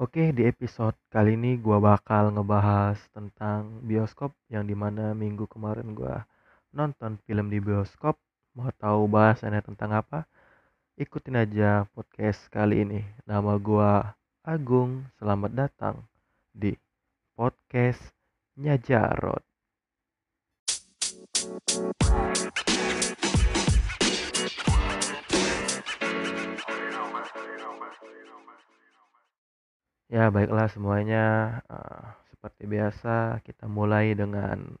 Oke, di episode kali ini gua bakal ngebahas tentang bioskop yang di mana minggu kemarin gua nonton film di bioskop. Mau tahu bahasannya tentang apa? Ikutin aja podcast kali ini. Nama gua Agung. Selamat datang di podcast Nyajarot. Ya, baiklah semuanya. Eh, seperti biasa, kita mulai dengan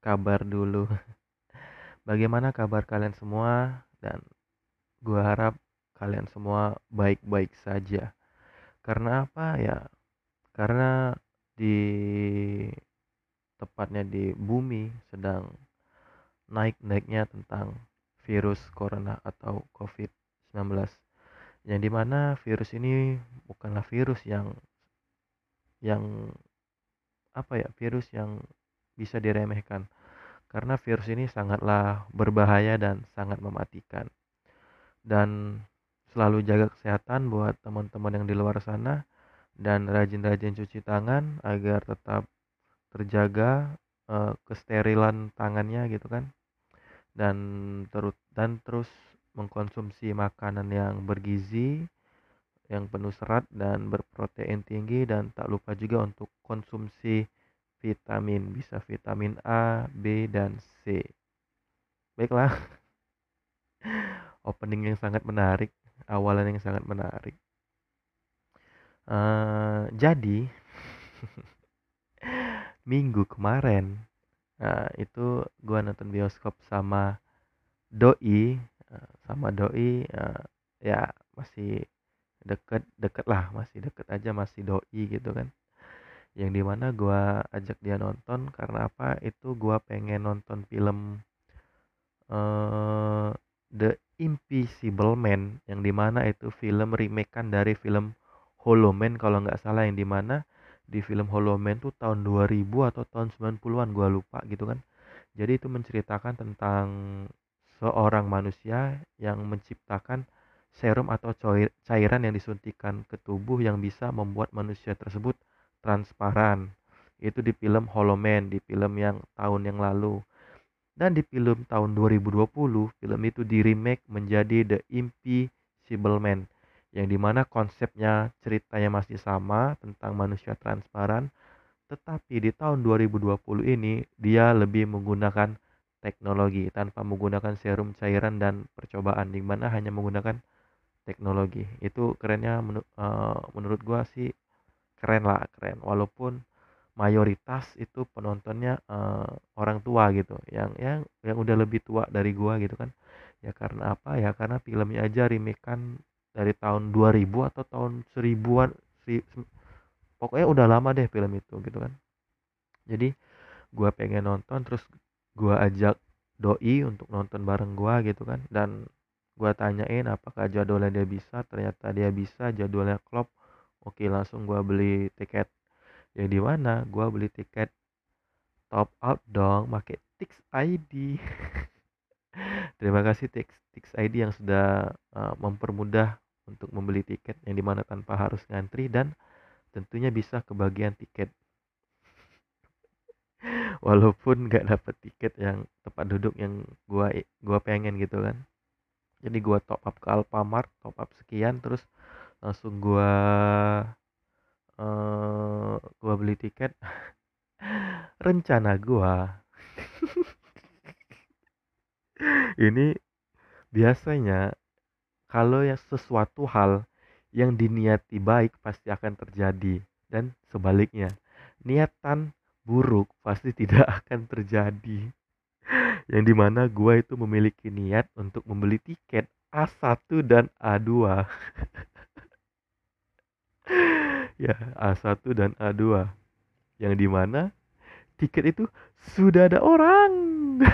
kabar dulu. Bagaimana kabar kalian semua? Dan gua harap kalian semua baik-baik saja. Karena apa ya? Karena di tepatnya di bumi sedang naik-naiknya tentang virus corona atau COVID-19 yang di mana virus ini bukanlah virus yang yang apa ya virus yang bisa diremehkan. Karena virus ini sangatlah berbahaya dan sangat mematikan. Dan selalu jaga kesehatan buat teman-teman yang di luar sana dan rajin-rajin cuci tangan agar tetap terjaga uh, kesterilan tangannya gitu kan. Dan terus dan terus mengkonsumsi makanan yang bergizi, yang penuh serat dan berprotein tinggi dan tak lupa juga untuk konsumsi vitamin, bisa vitamin A, B dan C. Baiklah. Opening yang sangat menarik, awalan yang sangat menarik. Uh, jadi minggu kemarin uh, itu gua nonton bioskop sama doi sama doi uh, ya masih deket deket lah masih deket aja masih doi gitu kan. Yang di mana gue ajak dia nonton karena apa? Itu gue pengen nonton film uh, The Invisible Man yang di mana itu film remake kan dari film Hollow Man kalau nggak salah. Yang di mana di film Hollow Man tuh tahun 2000 atau tahun 90-an gue lupa gitu kan. Jadi itu menceritakan tentang seorang manusia yang menciptakan serum atau cairan yang disuntikan ke tubuh yang bisa membuat manusia tersebut transparan. Itu di film Hollow Man, di film yang tahun yang lalu. Dan di film tahun 2020, film itu di remake menjadi The Invisible Man. Yang di mana konsepnya ceritanya masih sama tentang manusia transparan. Tetapi di tahun 2020 ini dia lebih menggunakan teknologi tanpa menggunakan serum cairan dan percobaan di mana hanya menggunakan teknologi. Itu kerennya menu, uh, menurut gua sih keren lah keren. Walaupun mayoritas itu penontonnya uh, orang tua gitu yang yang yang udah lebih tua dari gua gitu kan. Ya karena apa? Ya karena filmnya aja remake kan dari tahun 2000 atau tahun seribuan si, pokoknya udah lama deh film itu gitu kan. Jadi gua pengen nonton terus gua ajak doi untuk nonton bareng gua gitu kan. Dan gua tanyain apakah jadwalnya dia bisa. Ternyata dia bisa jadwalnya klop. Oke langsung gua beli tiket. Yang di mana? Gua beli tiket top out dong pakai Tix ID terima kasih Tix. Tix ID yang sudah uh, mempermudah untuk membeli tiket yang di mana tanpa harus ngantri dan tentunya bisa kebagian tiket walaupun nggak dapet tiket yang tempat duduk yang gua gua pengen gitu kan. Jadi gua top up ke Alfamart top up sekian terus langsung gua uh, gua beli tiket. Rencana gua. Ini biasanya kalau yang sesuatu hal yang diniati baik pasti akan terjadi. Dan sebaliknya niatan buruk pasti tidak akan terjadi. Yang di mana gue itu memiliki niat untuk membeli tiket A1 dan A2 ya A1 dan A2 yang di mana tiket itu sudah ada orang.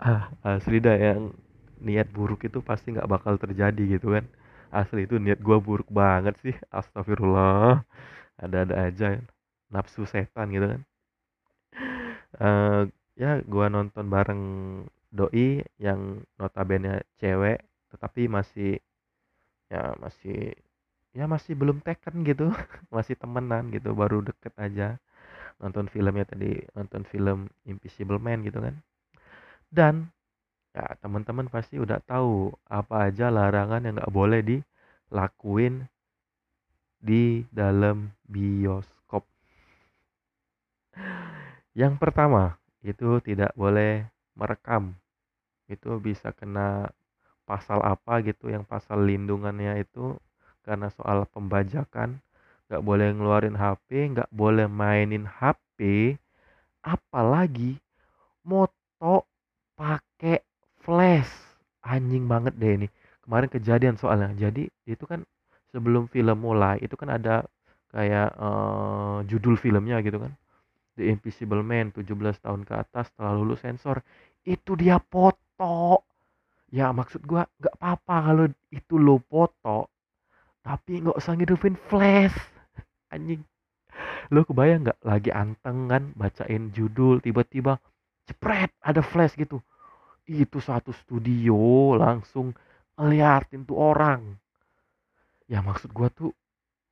Ah asli dah yang niat buruk itu pasti nggak bakal terjadi gitu kan. Asli itu niat gue buruk banget sih astagfirullah ada-ada aja nafsu setan gitu kan. Uh, ya gua nonton bareng doi yang notabene cewek tetapi masih ya masih ya masih belum teken gitu masih temenan gitu baru deket aja. Nonton filmnya tadi nonton film Invisible Man gitu kan. Dan ya teman-teman pasti udah tahu apa aja larangan yang nggak boleh dilakuin di dalam bioskop. Yang pertama itu tidak boleh merekam. Itu bisa kena pasal apa gitu yang pasal lindungannya itu karena soal pembajakan. Nggak boleh ngeluarin HP nggak boleh mainin HP apalagi moto pakai flash. Anjing banget deh ini. Kemarin kejadian soalnya. Jadi itu kan sebelum film mulai itu kan ada kayak uh, judul filmnya gitu kan. The Invisible Man 17 tahun ke atas setelah lulus sensor. Itu dia foto. Ya maksud gua nggak apa-apa kalau itu lo foto tapi nggak usah ngidupin flash. Anjing. Lo kebayang nggak? Lagi anteng kan bacain judul tiba-tiba cepret ada flash gitu. Itu satu studio langsung ngeliatin tuh orang ya maksud gua tuh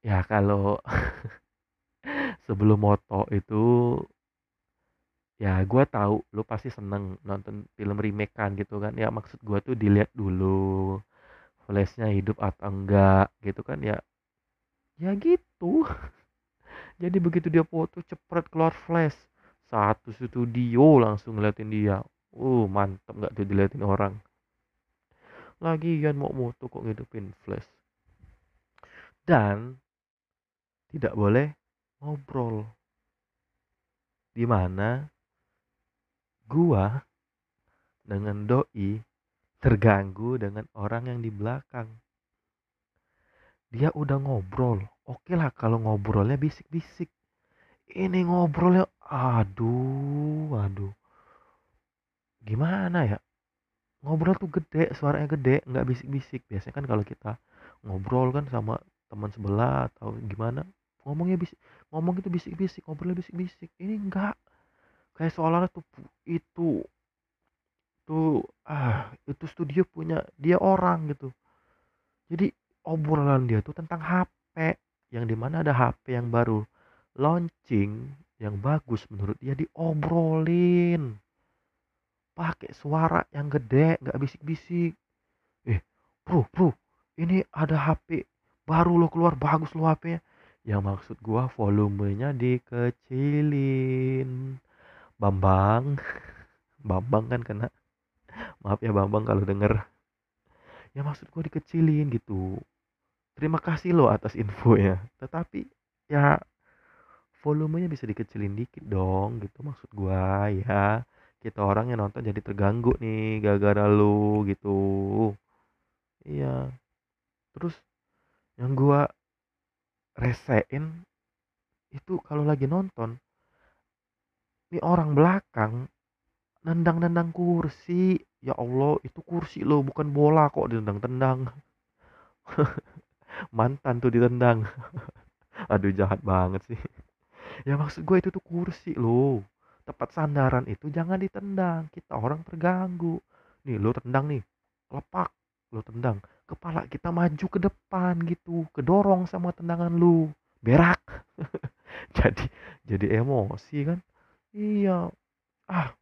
ya kalau sebelum moto itu ya gua tahu lu pasti seneng nonton film remake kan gitu kan. Ya maksud gua tuh dilihat dulu flashnya hidup atau enggak gitu kan ya ya gitu. Jadi begitu dia foto cepet keluar flash satu studio langsung ngeliatin dia. Uh mantep nggak tuh diliatin orang. Lagi Lagian mau moto kok ngidupin flash. Dan tidak boleh ngobrol. Di mana gua dengan doi terganggu dengan orang yang di belakang. Dia udah ngobrol. Oke lah kalau ngobrolnya bisik-bisik. Ini ngobrolnya aduh, aduh. Gimana ya? ngobrol tuh gede suaranya gede nggak bisik-bisik biasanya kan kalau kita ngobrol kan sama teman sebelah atau gimana ngomongnya bisik ngomong itu bisik-bisik ngobrolnya bisik-bisik. Ini enggak. Kayak seolah tuh itu tuh ah itu studio punya dia orang gitu. Jadi obrolan dia tuh tentang HP yang di mana ada HP yang baru launching yang bagus menurut dia diobrolin. Pakai suara yang gede nggak bisik-bisik. Eh bro bro ini ada HP baru lo keluar bagus lo HP-nya yang maksud gua volumenya dikecilin. Bambang. Bambang kan kena. Maaf ya Bambang kalau denger. Ya maksud gua dikecilin gitu. Terima kasih lo atas infonya. Tetapi ya volumenya bisa dikecilin dikit dong gitu maksud gua. Ya kita orang yang nonton jadi terganggu nih gara-gara lu gitu. Iya. Terus yang gua resein itu kalau lagi nonton nih orang belakang nendang-nendang kursi. Ya Allah itu kursi lo bukan bola kok ditendang-tendang. Mantan tuh ditendang. Aduh jahat banget sih. Ya maksud gue itu tuh kursi lo tempat sandaran itu jangan ditendang kita orang terganggu. Nih lo tendang nih lepak lo tendang kepala kita maju ke depan gitu kedorong sama tendangan lu berak. Jadi jadi emosi kan? Iya. Ah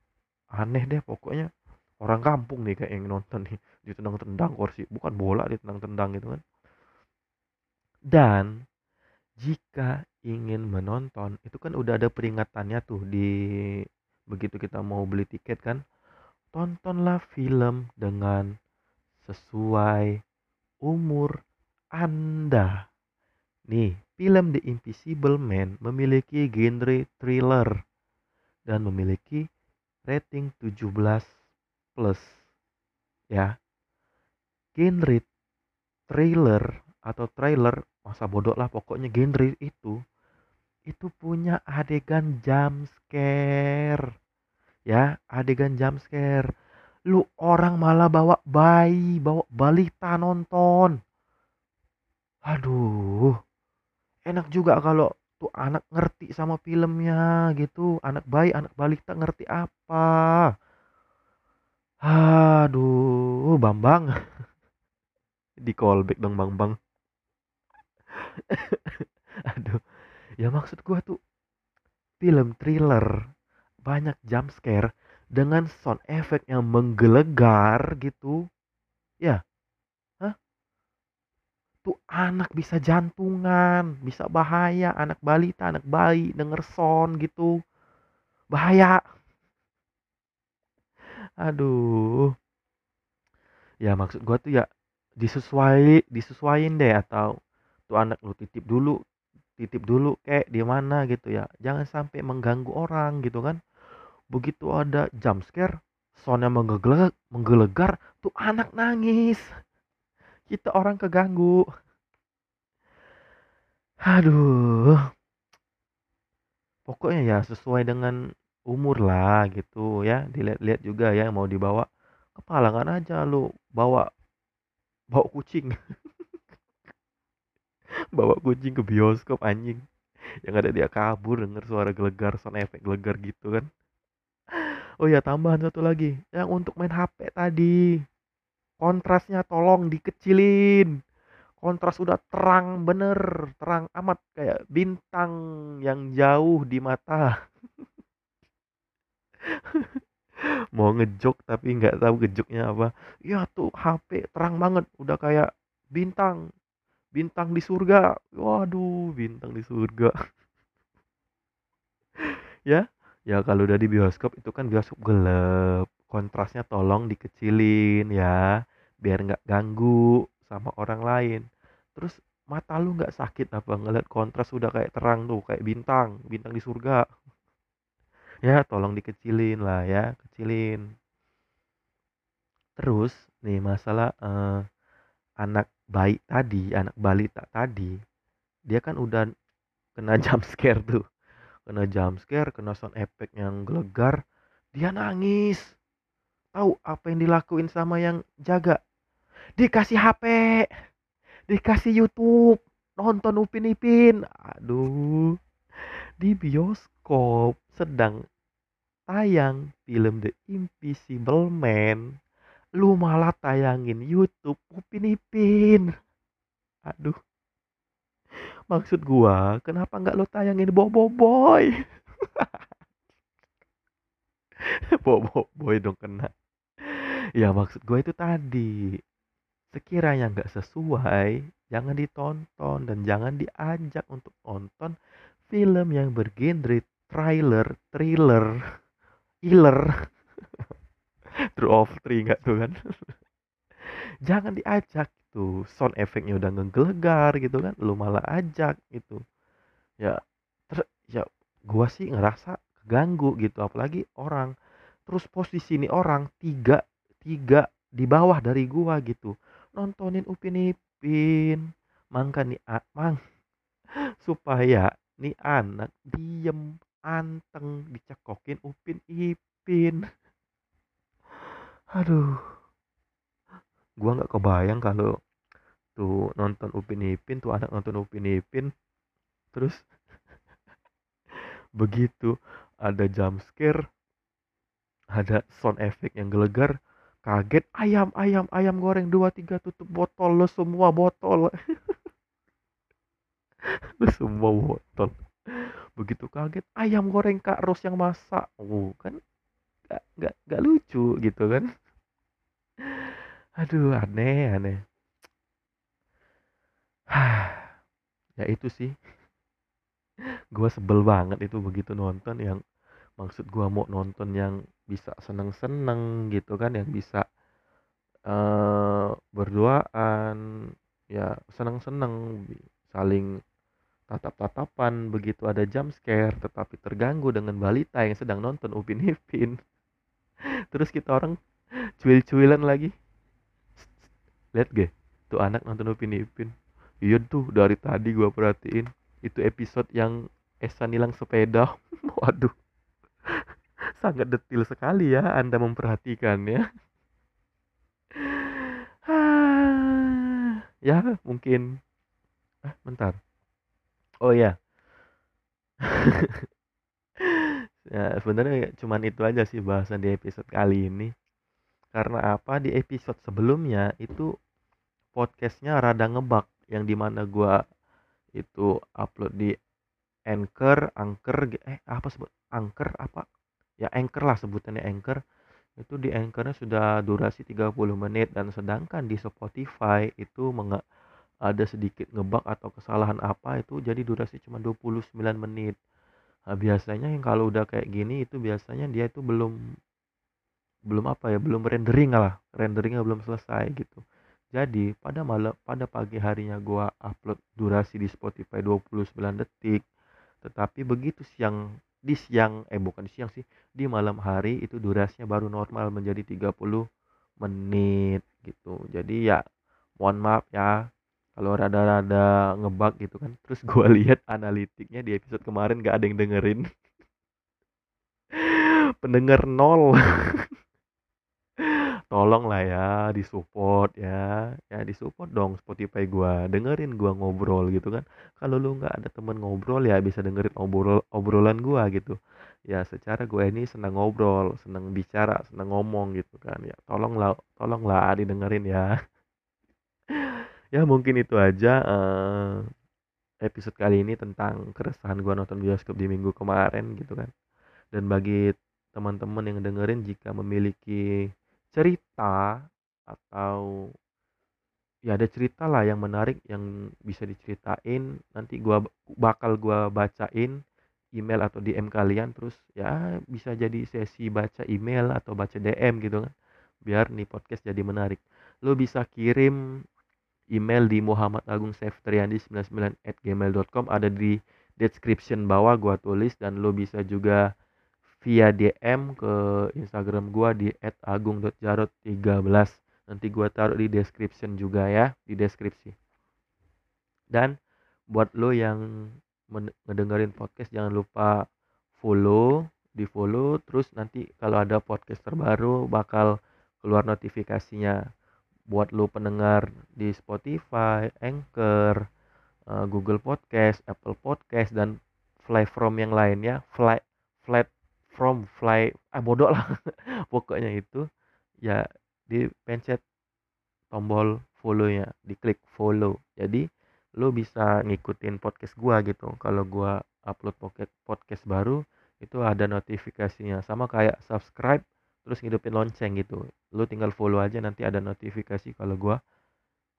aneh deh pokoknya. Orang kampung nih kayak yang nonton nih ditendang-tendang kursi bukan bola ditendang-tendang gitu kan. Dan jika ingin menonton itu kan udah ada peringatannya tuh di begitu kita mau beli tiket kan. Tontonlah film dengan sesuai umur Anda. Nih, film The Invisible Man memiliki genre thriller dan memiliki rating 17 plus. Ya. Genre thriller atau trailer masa bodoh lah pokoknya genre itu itu punya adegan jump scare ya adegan jump scare lu orang malah bawa bayi bawa balita nonton. Aduh enak juga kalau tuh anak ngerti sama filmnya gitu. Anak bayi anak balita ngerti apa? Aduh bambang. Di callback dong bang bang aduh ya maksud gua tuh film thriller banyak jump scare dengan sound effect yang menggelegar gitu ya? Hah? tuh anak bisa jantungan bisa bahaya anak balita anak bayi denger sound gitu. Bahaya. Aduh. Ya maksud gua tuh ya disesuai disesuaiin deh atau tuh anak lu titip dulu titip dulu kayak di mana? gitu ya. Jangan sampai mengganggu orang gitu kan begitu ada jump scare soundnya menggelegar menggelegar tuh anak nangis. Kita orang keganggu. Aduh. Pokoknya ya sesuai dengan umur lah gitu ya. Dilihat-lihat juga ya mau dibawa kepalangan aja lu bawa bawa kucing. Bawa kucing ke bioskop anjing. Yang ada dia kabur denger suara gelegar sound efek gelegar gitu kan oh ya tambahan satu lagi. Yang untuk main HP tadi kontrasnya tolong dikecilin. Kontras udah terang bener terang amat kayak bintang yang jauh di mata. Mau ngejok tapi nggak tahu ngejoknya apa. Ya tuh HP terang banget udah kayak bintang. Bintang di surga. Waduh bintang di surga. Ya ya kalau udah di bioskop itu kan bioskop gelap kontrasnya tolong dikecilin ya biar nggak ganggu sama orang lain. Terus mata lu nggak sakit apa? Ngeliat kontras udah kayak terang tuh kayak bintang bintang di surga. Ya tolong dikecilin lah ya kecilin. Terus nih masalah eh, anak bayi tadi anak balita tadi dia kan udah kena jump scare tuh kena jump scare kena sound effect yang gelegar dia nangis. Tahu apa yang dilakuin sama yang jaga? Dikasih HP dikasih YouTube nonton Upin Ipin. Aduh di bioskop sedang tayang film The Invisible Man. Lu malah tayangin YouTube Upin Ipin. Aduh maksud gua kenapa nggak lu tayangin Bobo Boy? Bobo Boy dong kena. Ya maksud gua itu tadi sekiranya nggak sesuai jangan ditonton dan jangan diajak untuk nonton film yang bergenre trailer thriller Killer True of Three nggak tuh kan? Jangan diajak tuh sound efeknya udah ngegelegar gitu kan lu malah ajak gitu. Ya ter ya gua sih ngerasa keganggu gitu apalagi orang. Terus posisi ini orang tiga tiga di bawah dari gua gitu. Nontonin Upin Ipin mangka nih mang supaya nih anak diem anteng dicekokin Upin Ipin. Aduh. Gua nggak kebayang kalau tuh nonton Upin Ipin tuh anak nonton Upin Ipin. Terus begitu ada jump scare ada sound effect yang gelegar kaget ayam ayam ayam goreng dua tiga tutup botol lo semua botol. Lo semua botol. Begitu kaget ayam goreng kak Ros yang masak. Oh kan gak, gak, gak lucu gitu kan. Aduh aneh aneh ya itu sih. Gua sebel banget itu begitu nonton yang maksud gua mau nonton yang bisa seneng-seneng gitu kan yang bisa uh, berduaan ya seneng-seneng saling tatap-tatapan begitu ada jump scare tetapi terganggu dengan balita yang sedang nonton Upin Ipin. Terus kita orang cuil-cuilan lagi. Lihat gak tuh anak nonton Upin Ipin iya tuh dari tadi gua perhatiin. Itu episode yang Esa nilang sepeda. Waduh. Sangat detil sekali ya anda memperhatikan ya ya mungkin. Ah bentar. Oh iya. Ya sebenarnya cuman itu aja sih bahasan di episode kali ini. Karena apa? Di episode sebelumnya itu podcastnya rada ngebak yang di mana gua itu upload di Anchor, Anchor eh apa sebut Anchor apa? Ya Anchor lah sebutannya Anchor. Itu di Anchornya sudah durasi 30 menit dan sedangkan di Spotify itu menge ada sedikit ngebug atau kesalahan apa itu jadi durasi cuma 29 menit. Nah, biasanya yang kalau udah kayak gini itu biasanya dia itu belum belum apa ya belum rendering lah. Renderingnya belum selesai gitu jadi pada malam pada pagi harinya gua upload durasi di Spotify 29 detik. Tetapi begitu siang di siang eh bukan di siang sih di malam hari itu durasinya baru normal menjadi 30 menit gitu. Jadi ya mohon maaf ya kalau rada-rada ngebug gitu kan. Terus gue lihat analitiknya di episode kemarin gak ada yang dengerin. Pendengar nol tolong lah ya disupport ya. Ya disupport dong Spotify gua. Dengerin gua ngobrol gitu kan. Kalau lu nggak ada temen ngobrol ya bisa dengerin obrol obrolan gua gitu. Ya secara gue ini senang ngobrol senang bicara senang ngomong gitu kan. Ya tolonglah tolonglah didengerin ya. Ya mungkin itu aja uh, episode kali ini tentang keresahan gua nonton bioskop di minggu kemarin gitu kan. Dan bagi teman-teman yang dengerin jika memiliki cerita atau ya ada cerita lah yang menarik yang bisa diceritain. Nanti gua bakal gua bacain email atau DM kalian terus ya bisa jadi sesi baca email atau baca DM gitu kan biar nih podcast jadi menarik. Lo bisa kirim email di Muhammad Agung 99 at gmail.com ada di description bawah gua tulis dan lo bisa juga via DM ke Instagram gua di @agung.jarot13. Nanti gua taruh di description juga ya, di deskripsi. Dan buat lo yang ngedengerin podcast jangan lupa follow, di follow terus nanti kalau ada podcast terbaru bakal keluar notifikasinya buat lo pendengar di Spotify, Anchor, eh, Google Podcast, Apple Podcast dan From yang lainnya, Flat from fly ah bodoh lah. Pokoknya itu ya di pencet tombol follow nya diklik follow. Jadi lo bisa ngikutin podcast gua gitu. Kalau gua upload podcast podcast baru itu ada notifikasinya. Sama kayak subscribe terus ngidupin lonceng gitu. Lo tinggal follow aja nanti ada notifikasi kalau gua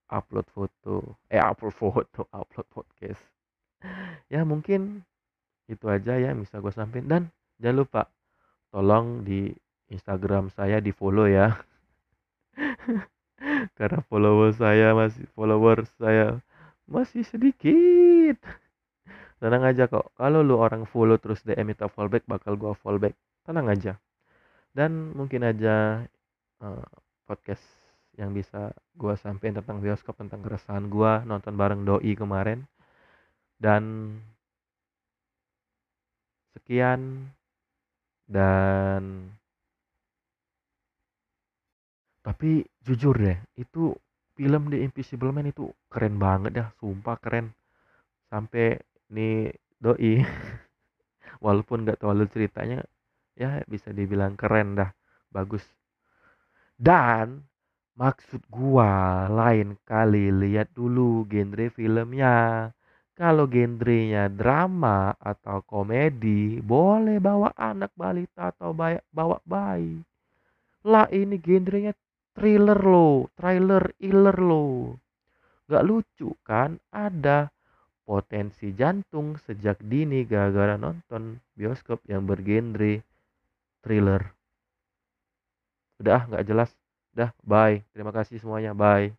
upload foto. Eh upload foto upload podcast. Ya mungkin itu aja ya bisa gue sampein dan jangan lupa tolong di Instagram saya di follow ya. Karena follower saya masih follower saya masih sedikit. Tenang aja kok kalau lu orang follow terus DM minta fallback bakal gua fallback. Tenang aja. Dan mungkin aja uh, podcast yang bisa gua sampaikan tentang bioskop tentang keresahan gua nonton bareng doi kemarin. Dan sekian dan tapi jujur deh itu film The Invisible Man itu keren banget dah sumpah keren. Sampai nih doi walaupun nggak terlalu ceritanya ya bisa dibilang keren dah bagus. Dan maksud gua lain kali lihat dulu genre filmnya kalau genrenya drama atau komedi, boleh bawa anak balita atau bawa bayi. Lah ini genrenya thriller lo, trailer iller lo. Gak lucu kan? Ada potensi jantung sejak dini gara-gara nonton bioskop yang bergenre thriller. Udah, nggak jelas. Udah, bye. Terima kasih semuanya, bye.